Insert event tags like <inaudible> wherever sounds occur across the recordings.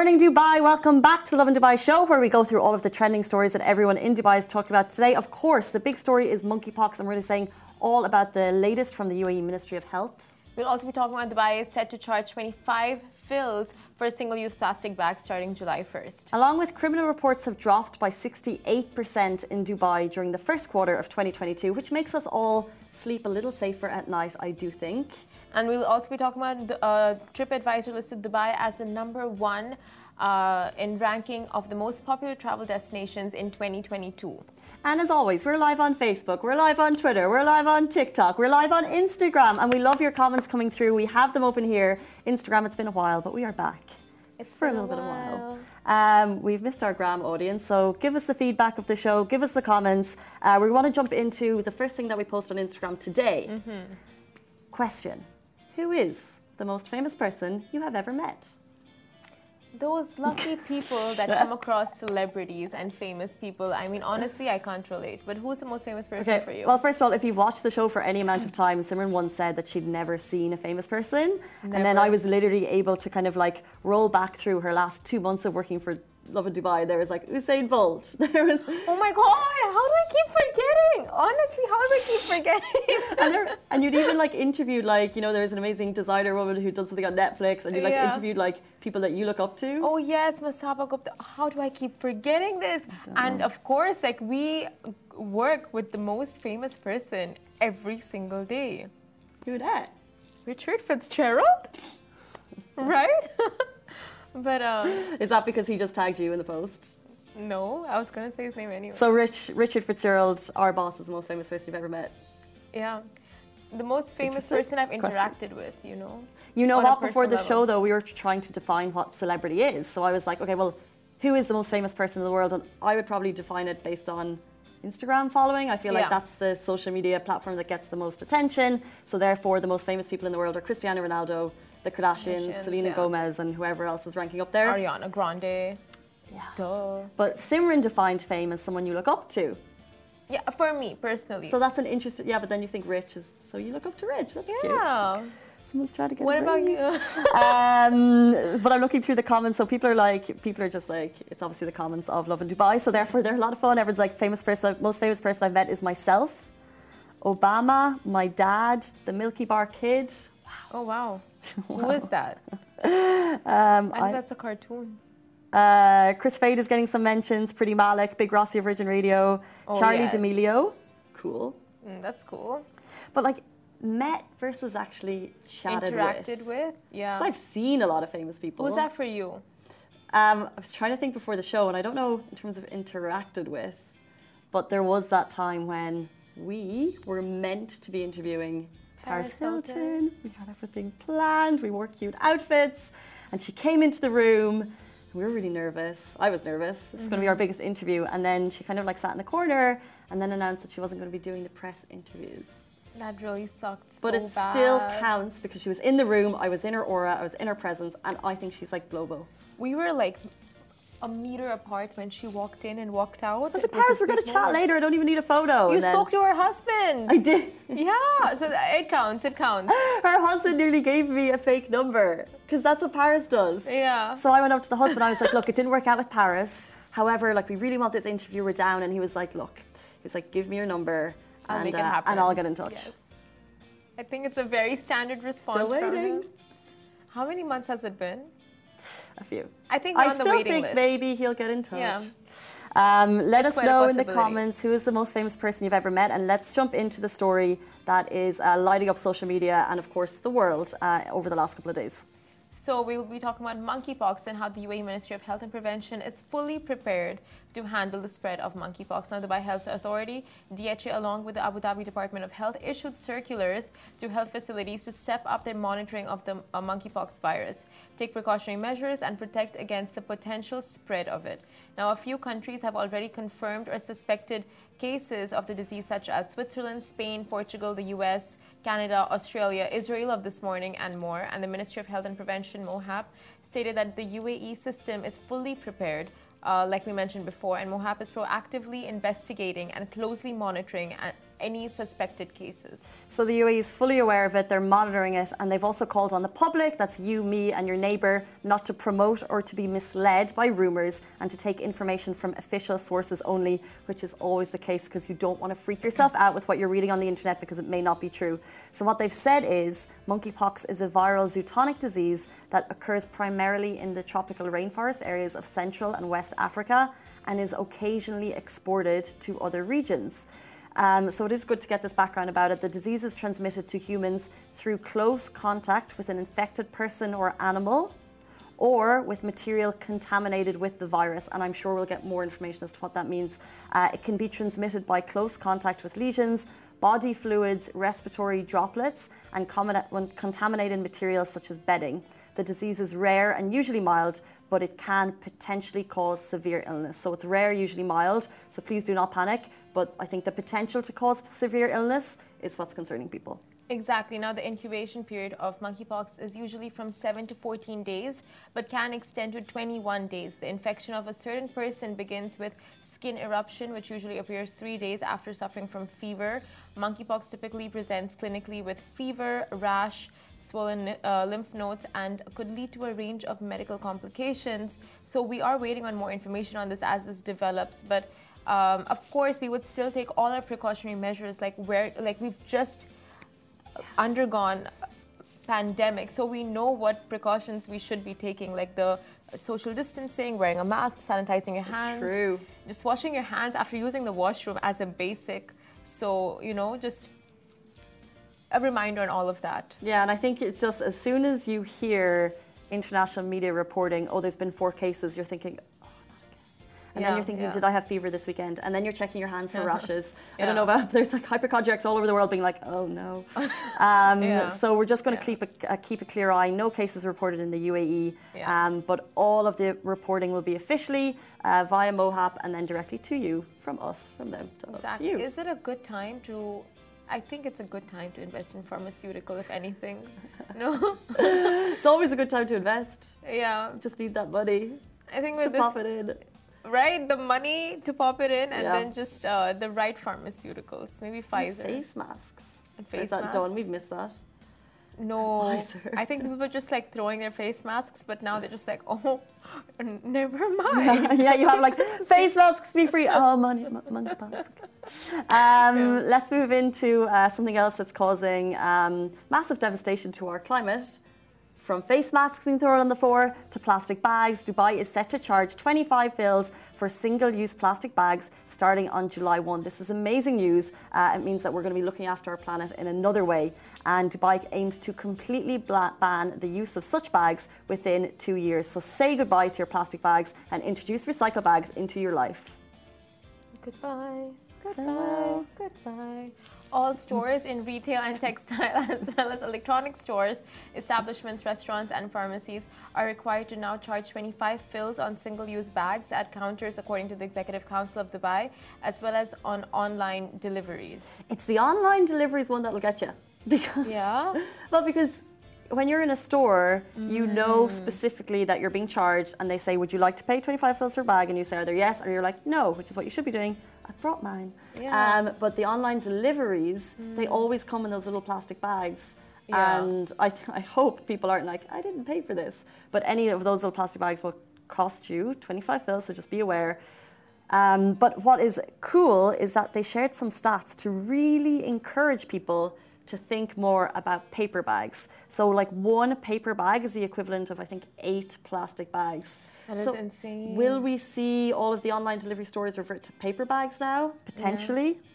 morning, Dubai. Welcome back to the Lovin Dubai show, where we go through all of the trending stories that everyone in Dubai is talking about today. Of course, the big story is monkeypox, and we're really saying all about the latest from the UAE Ministry of Health. We'll also be talking about Dubai is set to charge 25 fils for single-use plastic bags starting July 1st. Along with criminal reports have dropped by 68% in Dubai during the first quarter of 2022, which makes us all sleep a little safer at night, I do think. And we'll also be talking about the, uh, TripAdvisor listed Dubai as the number one uh, in ranking of the most popular travel destinations in 2022. And as always, we're live on Facebook, we're live on Twitter, we're live on TikTok, we're live on Instagram, and we love your comments coming through. We have them open here. Instagram, it's been a while, but we are back. It's for a little bit of a while. Um, we've missed our Gram audience, so give us the feedback of the show, give us the comments. Uh, we want to jump into the first thing that we post on Instagram today. Mm-hmm. Question Who is the most famous person you have ever met? Those lucky <laughs> people that come across celebrities and famous people. I mean, honestly, I can't relate. But who's the most famous person Okay, for you? well, first of all, if you've watched the show for any amount of <laughs> time, Simran once said that she'd never seen a famous person. And then I was literally able to kind of like roll back through her last two months of working for Lovin Dubai. There was like Usain Bolt. <laughs> There was oh my God! How do I keep forgetting? Honestly, how do I keep forgetting? <laughs> and, there, and you'd even like interviewed like you know there was an amazing designer woman who does something on Netflix and you like Yeah. interviewed like people that you look up to. Oh yes, Masaba Gupta. How do I keep forgetting this? And of course, like we work with the most famous person every single day. Who that? Richard Fitzgerald, <laughs> right? <laughs> but um, Is that because he just tagged you in the post? no, I was gonna say his name anyway. So Rich Richard Fitzgerald, our boss, is the most famous person you've ever met. yeah, the most famous person I've question. interacted with. You know. You know what? Before the personal show, though, we were trying to define what celebrity is. So I was like, okay, well, who is the most famous person in the world? And I would probably define it based on Instagram following. I feel like Yeah. that's the social media platform that gets the most attention. So therefore, the most famous people in the world are Cristiano Ronaldo, the Kardashians, Kardashians, Selena yeah. Gomez, and whoever else is ranking up there. Ariana Grande. Yeah. Duh. But Simran defined fame as someone you look up to. Yeah, for me personally. So that's an interesting. Yeah, but then you think Rich is. So you look up to Rich. That's cute. yeah. Someone's trying to get. What about you? <laughs> um, but I'm looking through the comments, so people are like, people are just like, it's obviously the comments of Lovin Dubai, so therefore they're a lot of fun. Everyone's like, famous person, most famous person I've met is myself, Obama, my dad, the Milky Bar Kid. Oh wow. <laughs> Who is that? Um, I think I- that's a cartoon. uh, Chris Fade is getting some mentions. Priti Malik, Big Rossi of Virgin Radio, Oh, Charlie yes. D'Amelio, cool. Mm, that's cool. But like met versus actually chatted Interacted with. with. Yeah. I've seen a lot of famous people. Who's that for you? Um, I was trying to think before the show, and I don't know in terms of interacted with, but there was that time when we were meant to be interviewing Paris, Paris Hilton. Hilton. We had everything planned. We wore cute outfits, and she came into the room. We were really nervous. I was nervous. This is going to be mm-hmm. our biggest interview, and then she kind of like sat in the corner, and then announced that she wasn't going to be doing the press interviews. That really sucked. But so it bad. still counts because she was in the room. I was in her aura. I was in her presence, and I think she's like global. We were like a meter apart when she walked in and walked out. I said, It Paris, we're going to chat later. I don't even need a photo. You And then- spoke to her husband. I did. yeah, so it counts. It counts. <laughs> Her husband nearly gave me a fake number because that's what Paris does. Yeah. So I went up to the husband. I was like, look, it didn't work out with Paris. However, like we really want this interview. We're down, and he was like, look, he was like, give me your number, I'll and uh, and I'll get in touch. Yes. I think it's a very standard response. Still from waiting. him. How many months has it been? A few. I think I on the still waiting think list. maybe he'll get in touch. Yeah. Um, let us know in the comments who is the most famous person you've ever met, and let's jump into the story that is uh, lighting up social media and, of course, the world uh, over the last couple of days. So we'll be talking about monkeypox and how the UAE Ministry of Health and Prevention is fully prepared to handle the spread of monkeypox. Now, the Dubai Health Authority, DHA, along with the Abu Dhabi Department of Health, issued circulars to health facilities to step up their monitoring of the uh, monkeypox virus, take precautionary measures, and protect against the potential spread of it. Now, a few countries have already confirmed or suspected cases of the disease, such as Switzerland, Spain, Portugal, the US, Canada, Australia, Israel of this morning, and more. And the Ministry of Health and Prevention, MOHAP, stated that the UAE system is fully prepared, uh, like we mentioned before, and MOHAP is proactively investigating and closely monitoring and any suspected cases? So the UAE is fully aware of it, they're monitoring it, and they've also called on the public, that's you, me, and your neighbour, not to promote or to be misled by rumours and to take information from official sources only, which is always the case because you don't want to freak yourself out with what you're reading on the internet because it may not be true. So what they've said is monkeypox is a viral zoonotic disease that occurs primarily in the tropical rainforest areas of Central and West Africa and is occasionally exported to other regions. Um, so it is good to get this background about it. The disease is transmitted to humans through close contact with an infected person or animal or with material contaminated with the virus. And I'm sure we'll get more information as to what that means. Uh, it can be transmitted by close contact with lesions, body fluids, respiratory droplets, and contaminated materials such as bedding. The disease is rare and usually mild, but it can potentially cause severe illness. So it's rare, usually mild, so please do not panic. But I think the potential to cause severe illness is what's concerning people. Exactly. Now, the incubation period of monkeypox is usually from 7 to 14 days, but can extend to 21 days. The infection of a certain person begins with skin eruption, which usually appears three days after suffering from fever. Monkeypox typically presents clinically with fever, rash, swollen uh, lymph nodes and could lead to a range of medical complications. So we are waiting on more information on this as this develops. But um, of course, we would still take all our precautionary measures, like where, like we've just undergone pandemic, so we know what precautions we should be taking, like the social distancing, wearing a mask, sanitizing your hands, True. just washing your hands after using the washroom as a basic. So you know, just a reminder on all of that. Yeah, and I think it's just as soon as you hear international media reporting, oh, there's been four cases, you're thinking, and yeah, then you're thinking, yeah. did I have fever this weekend? And then you're checking your hands for <laughs> rashes. I don't know about, <laughs> there's like hypochondriacs all over the world being like, oh no. <laughs> Um, so we're just going to keep, a, uh, keep a clear eye. No cases reported in the UAE, um, but all of the reporting will be officially uh, via MOHAP and then directly to you from us, from them to exactly. us to you. Is it a good time to I think it's a good time to invest in pharmaceutical, if anything. No, it's always a good time to invest. Yeah, just need that money. I think with to this, pop it in. Right, the money to pop it in, and yeah. then just uh, the right pharmaceuticals, maybe Pfizer. And face masks. And face Is that masks. done? We've missed that. No, <laughs> I think people were just like throwing their face masks, but now they're just like, <laughs> oh, <laughs> never mind. yeah, you have like face masks be free. Oh, money, money, Um, yeah. Let's move into uh, something else that's causing um, massive devastation to our climate. From face masks being thrown on the floor to plastic bags, Dubai is set to charge 25 fils for single-use plastic bags starting on July 1. This is amazing news. Uh, it means that we're going to be looking after our planet in another way. And Dubai aims to completely ban the use of such bags within two years. So say goodbye to your plastic bags and introduce recycle bags into your life. Goodbye. Goodbye. Goodbye all stores in retail and textile, <laughs> as well as electronic stores, establishments, restaurants, and pharmacies are required to now charge 25 fils on single use bags at counters, according to the Executive Council of Dubai, as well as on online deliveries. It's the online deliveries one that'll get you. <laughs> Because, yeah. <laughs> Well, because when you're in a store, mm. you know mm. specifically that you're being charged, and they say, Would you like to pay 25 fils per bag? And you say either yes, or you're like, No, which is what you should be doing. I brought mine. Yeah. Um, but the online deliveries, mm. they always come in those little plastic bags. Yeah. And I, I hope people aren't like, I didn't pay for this. But any of those little plastic bags will cost you 25 fils, so just be aware. Um, but what is cool is that they shared some stats to really encourage people to think more about paper bags. So, like one paper bag is the equivalent of, I think, eight plastic bags. That so is insane. Will we see all of the online delivery stores revert to paper bags now? Potentially. Yeah.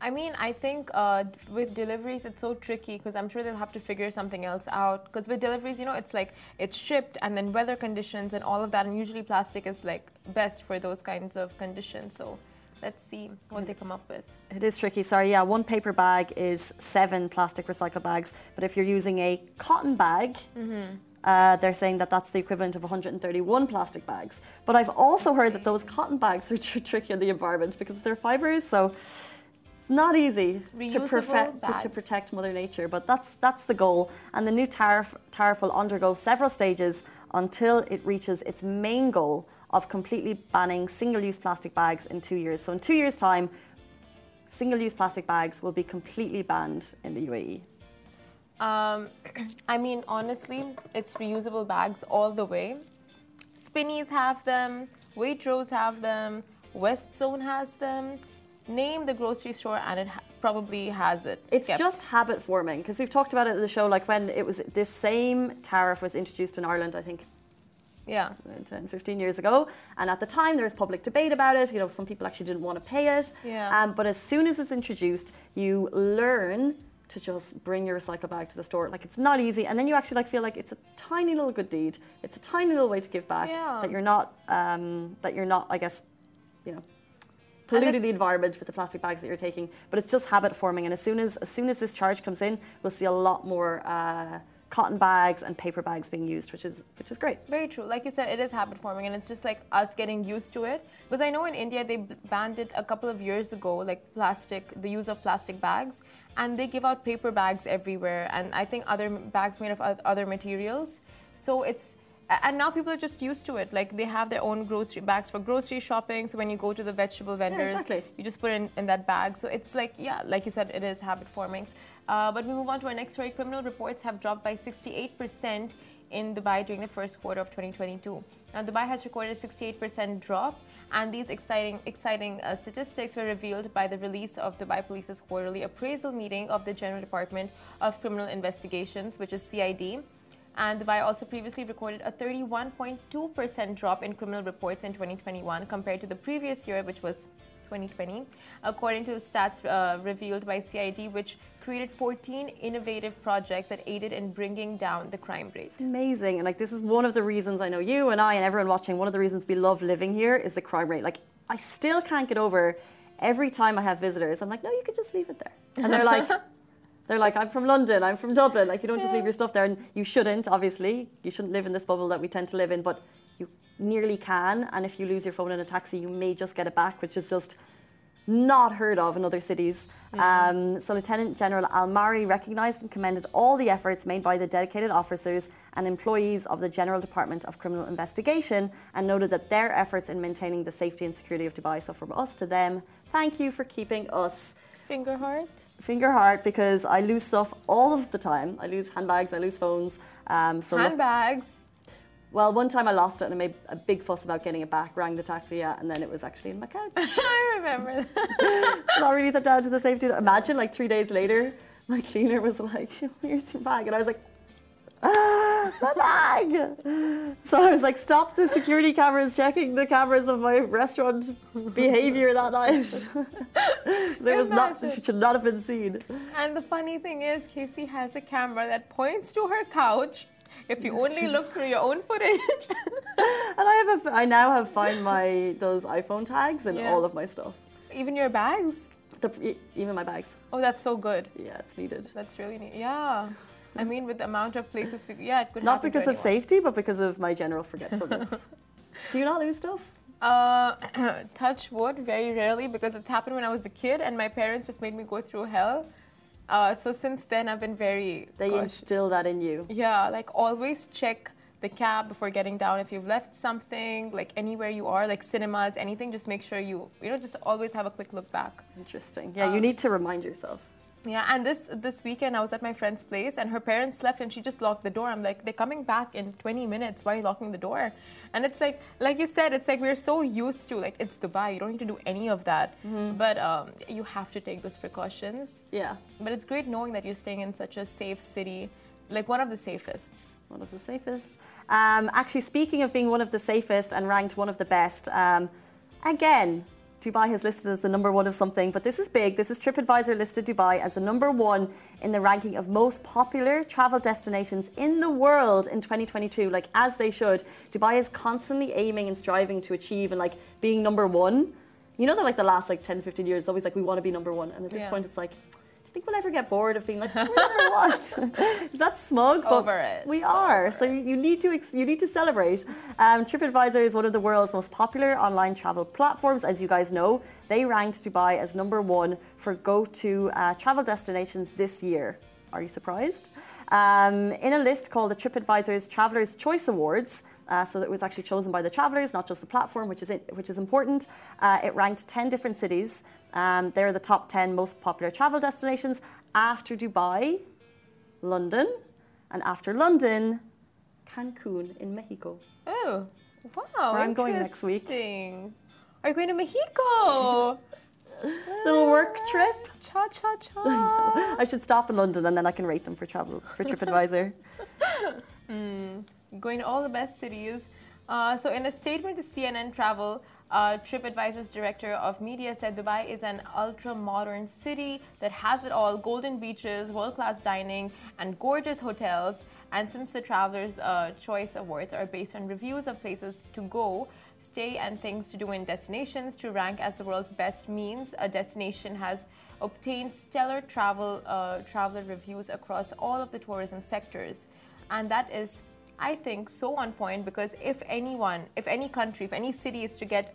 I mean, I think uh, with deliveries, it's so tricky because I'm sure they'll have to figure something else out. Because with deliveries, you know, it's like it's shipped and then weather conditions and all of that. And usually plastic is like best for those kinds of conditions. So let's see what they come up with. It is tricky. Sorry, yeah, one paper bag is seven plastic recycle bags. But if you're using a cotton bag, mm -hmm. Uh, they're saying that that's the equivalent of 131 plastic bags. But I've also heard that those cotton bags are tr tricky on the environment because they're fibers, so it's not easy to, to, protect Mother Nature. But that's that's the goal, and the new tariff tariff will undergo several stages until it reaches its main goal of completely banning single-use plastic bags in two years. So in two years' time, single-use plastic bags will be completely banned in the UAE? Um, <clears throat> I mean, honestly, it's reusable bags all the way. Spinneys have them, Waitrose have them, West Zone has them. Name the grocery store and it ha probably has it. It's Yep. just habit forming because we've talked about it in the show. Like when it was this same tariff was introduced in Ireland, I think yeah. 10, 15 years ago. And at the time, there was public debate about it. You know, some people actually didn't want to pay it. Yeah. Um, but as soon as it's introduced, you learn to just bring your recycle bag to the store. Like it's not easy, and then you actually like feel like it's a tiny little good deed. It's a tiny little way to give back. Yeah. That you're not, um, that you're not, I guess, you know. Polluting the environment with the plastic bags that you're taking, but it's just habit forming. And as soon as as soon as this charge comes in, we'll see a lot more uh, cotton bags and paper bags being used, which is which is great. Very true. Like you said, it is habit forming, and it's just like us getting used to it. Because I know in India they banned it a couple of years ago, like plastic, the use of plastic bags, and they give out paper bags everywhere, and I think other bags made of other materials. So it's and now people are just used to it. Like they have their own grocery bags for grocery shopping. So when you go to the vegetable vendors, exactly. you just put it in, in that bag. So it's like, yeah, like you said, it is habit forming. Uh, but we move on to our next story. Criminal reports have dropped by 68% in Dubai during the first quarter of 2022. Now, Dubai has recorded a 68% drop, and these exciting, exciting uh, statistics were revealed by the release of Dubai Police's quarterly appraisal meeting of the General Department of Criminal Investigations, which is CID. And Dubai also previously recorded a 31.2% drop in criminal reports in 2021 compared to the previous year, which was 2020, according to stats uh, revealed by CID, which created 14 innovative projects that aided in bringing down the crime rate. amazing. And like this is one of the reasons I know you and I and everyone watching, one of the reasons we love living here is the crime rate. Like I still can't get over every time I have visitors, I'm like, no, you can just leave it there. And they're like <laughs> they're like, I'm from London, I'm from Dublin. Like you don't just leave your stuff there and you shouldn't, obviously. You shouldn't live in this bubble that we tend to live in, but you nearly can. And if you lose your phone in a taxi, you may just get it back, which is just not heard of in other cities. Um, so Lieutenant General Al-Marri recognised and commended all the efforts made by the dedicated officers and employees of the General Department of Criminal Investigation and noted that their efforts in maintaining the safety and security of Dubai, so from us to them, thank you for keeping us Finger heart. finger heart because I lose stuff all of the time. I lose handbags, I lose phones. Um, so Handbags. Well, one time I lost it and I made a big fuss about getting it back, rang the taxi, yeah, and then it was actually in my couch. <laughs> I remember that. <laughs> It's not really that down to the safety. Imagine like three days later, my cleaner was like, <laughs> "Here's your bag," and I was like, "Ah, my bag!" So I was like, "Stop the security cameras checking the cameras of my restaurant behavior that night." it was not. Should not have been seen. And the funny thing is, Casey has a camera that points to her couch. If you only look through your own footage. <laughs> And I have a, I now have find my those iPhone tags in Yeah. all of my stuff. Even your bags. The, even my bags. Oh, that's so good. Yeah, it's needed. That's really neat. Yeah. I mean, with the amount of places, we, yeah, it could Not because of safety, but because of my general forgetfulness. <laughs> Do you not lose stuff? Uh, <clears throat> touch wood, very rarely, because it's happened when I was a kid, and my parents just made me go through hell. Uh, so since then, I've been very. They gosh, instill that in you. yeah, like always check the cab before getting down. If you've left something, like anywhere you are, like cinemas, anything, just make sure you, you know, just always have a quick look back. Interesting. Yeah, you Um, need to remind yourself. Yeah, and this this weekend I was at my friend's place and her parents left and she just locked the door. I'm like, they're coming back in 20 minutes. Why are you locking the door? And it's like, like you said, it's like we're so used to like it's Dubai. You don't need to do any of that, but um, you have to take those precautions. Yeah, But it's great knowing that you're staying in such a safe city, like one of the safest. one of the safest. Um, actually, speaking of being one of the safest and ranked one of the best, um, again, Dubai has listed as the number one of something, but this is big. This is TripAdvisor listed Dubai as the number one in the ranking of most popular travel destinations in the world in 2022, like as they should. Dubai is constantly aiming and striving to achieve and like being number one. You know that like the last like 10, 15 years, it's always like we want to be number one. And at this Yeah. point, it's like, think we'll ever get bored of being like, <laughs> number one? <laughs> is that smug? But Over it. We are. So you need to ex- you need to celebrate. Um, TripAdvisor is one of the world's most popular online travel platforms, as you guys know. They ranked Dubai as number one for go-to uh, travel destinations this year. Are you surprised? Um, in a list called the TripAdvisor's Travelers' Choice Awards, Uh, so it was actually chosen by the travelers, not just the platform, which is it, which is important. Uh, it ranked 10 different cities. Um, they're the top 10 most popular travel destinations after Dubai, London, and after London, Cancun in Mexico. Oh, wow. Where I'm going next week. Are you going to Mexico? <laughs> Little work trip. Cha cha <laughs> cha. I should stop in London and then I can rate them for travel for <laughs> TripAdvisor. going to all the best cities. Uh, so, in a statement to CNN Travel, uh, TripAdvisor's director of media said Dubai is an ultra modern city that has it all golden beaches, world class dining, and gorgeous hotels. And since the Traveler's uh, Choice Awards are based on reviews of places to go, stay, and things to do in destinations to rank as the world's best means, a destination has obtained stellar travel uh, traveler reviews across all of the tourism sectors. And that is I think so on point because if anyone, if any country, if any city is to get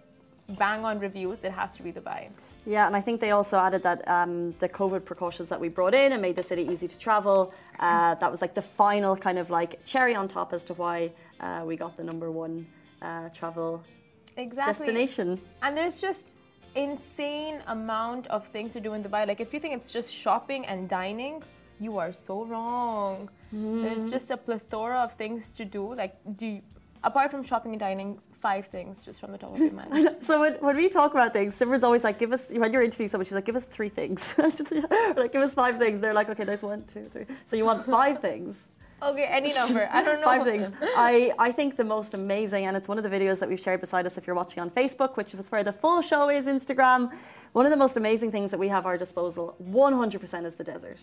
bang on reviews, it has to be Dubai. Yeah, and I think they also added that um, the COVID precautions that we brought in and made the city easy to travel. Uh, that was like the final kind of like cherry on top as to why uh, we got the number one uh, travel Exactly. destination. And there's just insane amount of things to do in Dubai. Like if you think it's just shopping and dining, you are so wrong. There's mm. just a plethora of things to do. Like do you, apart from shopping and dining, five things just from the top of your mind. <laughs> So when, when we talk about things, Simran's always like, "Give us." When you're interviewing someone, she's like, "Give us three things." <laughs> Like, "Give us five things." They're like, "Okay, there's one, two, three. So you want five <laughs> things? Okay, any number. I don't know. Five things. I, I think the most amazing, and it's one of the videos that we've shared beside us if you're watching on Facebook, which is where the full show is Instagram. One of the most amazing things that we have at our disposal, 100% is the desert.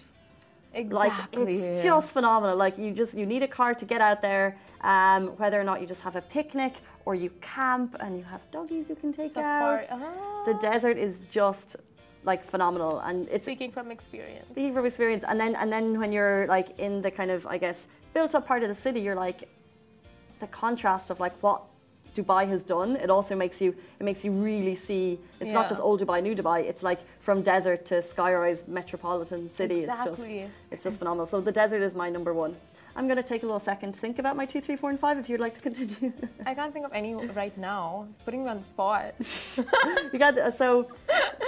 Exactly. Like it's just phenomenal. Like you just you need a car to get out there. Um, whether or not you just have a picnic or you camp and you have doggies you can take Safari. out. Ah. The desert is just like phenomenal, and it's Speaking from experience. speaking from experience. And then and then when you're like in the kind of I guess built up part of the city, you're like the contrast of like what Dubai has done. It also makes you it makes you really see. It's not just old Dubai, new Dubai. It's like from desert to skyrise metropolitan city. It's just Exactly. it's just phenomenal. So the desert is my number one. I'm going to take a little second to think about my two, three, four, and five. If you'd like to continue, I can't think of any right now. Putting me on the spot. <laughs> you got so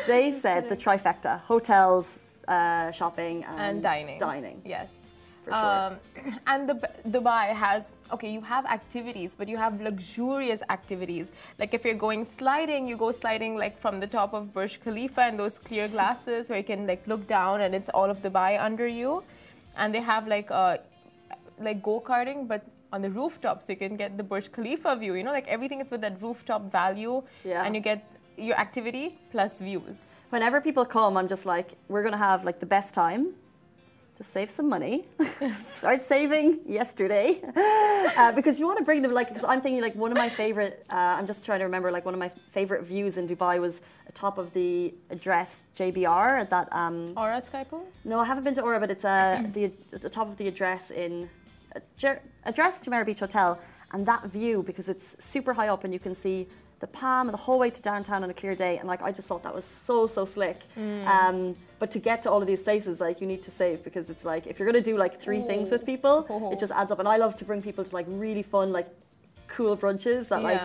they said the <laughs> trifecta: hotels, uh, shopping, and, and dining. Dining, Yes. For sure. Um, <clears throat> and the, Dubai has okay, you have activities, but you have luxurious activities. Like if you're going sliding, you go sliding like from the top of Burj Khalifa and those clear glasses where you can like look down and it's all of Dubai under you. And they have like uh, like go karting, but on the rooftop, so you can get the Burj Khalifa view. You know, like everything is with that rooftop value, Yeah. and you get your activity plus views. Whenever people come, I'm just like, we're going to have like the best time. Just save some money. <laughs> Start saving yesterday. <laughs> Uh, because you want to bring them, like, because I'm thinking, like, one of my favorite, uh, I'm just trying to remember, like, one of my favorite views in Dubai was atop of the address JBR at that. Um, Aura Sky Pool? no, I haven't been to Aura, but it's uh, the, at the top of the address in uh, address Jumeirah Beach Hotel, and that view because it's super high up and you can see the Palm and the whole way to downtown on a clear day, and like I just thought that was so so slick. Um, but to get to all of these places, like you need to save because it's like if you're gonna do like three things with people, <laughs> it just adds up. And I love to bring people to like really fun, like cool brunches that like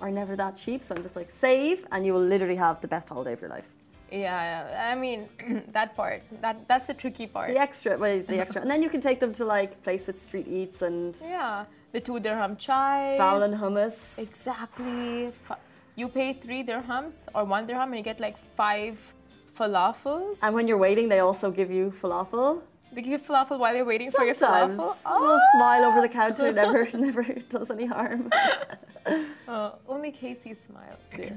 are never that cheap. So I'm just like save, and you will literally have the best holiday of your life. Yeah. I mean, <clears throat> that part, that that's the tricky part. The extra, well, the extra, and then you can take them to like place with street eats and Yeah, the two dirham chai. Fallon hummus. Exactly. You pay three dirhams or one dirham and you get like five falafels. And when you're waiting, they also give you falafel. They give you falafel while you're waiting for your Sometimes falafel. a little smile over the counter <laughs> never <laughs> never does any harm. Uh, only Casey smile. Yes.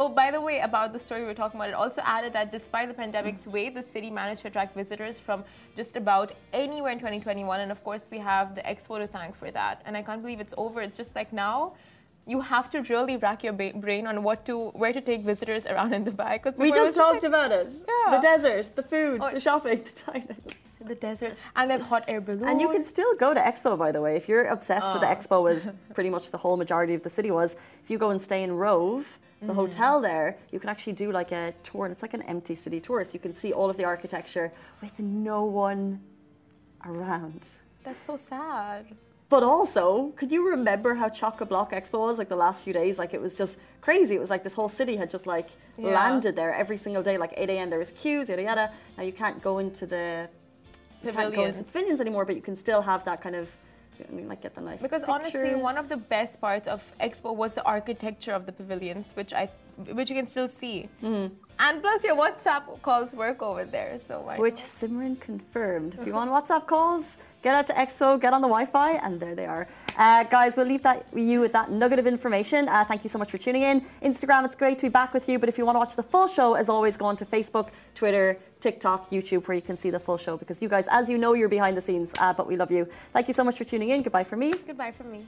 Oh, by the way, about the story we were talking about, it also added that despite the pandemic's mm. wave, the city managed to attract visitors from just about anywhere in 2021. And of course, we have the expo to thank for that. And I can't believe it's over. It's just like now, you have to really rack your ba- brain on what to, where to take visitors around in Dubai. Because We just talked about it. Yeah. The desert, the food, Oh. the shopping, the dining. <laughs> the desert and then hot air balloon. And you can still go to Expo, by the way. If you're obsessed with the Oh. Expo, as <laughs> pretty much the whole majority of the city was, if you go and stay in Rove, the Mm. hotel there, you can actually do like a tour, and it's like an empty city tour. So you can see all of the architecture with no one around. That's so sad. But also, could you remember how Chock a Block Expo was like the last few days? Like it was just crazy. It was like this whole city had just like Yeah. landed there every single day. Like 8 a.m. there was queues, yada yada. Now you can't go into the you can't go into the Pavilions. pavilions anymore, but you can still have that kind of I mean, like get the nice Because honestly, one of the best parts of Expo was the architecture of the pavilions, which I, which you can still see. Mm-hmm. And plus, your WhatsApp calls work over there, so why which Simran confirmed. If you want WhatsApp calls, get out to Expo, get on the Wi-Fi, and there they are. Uh, guys, we'll leave that with you with that nugget of information. Uh, thank you so much for tuning in. Instagram, it's great to be back with you. But if you want to watch the full show, as always, go on to Facebook, Twitter, TikTok, YouTube, where you can see the full show. Because you guys, as you know, you're behind the scenes. Uh, but we love you. Thank you so much for tuning in. Goodbye for me. Goodbye for me.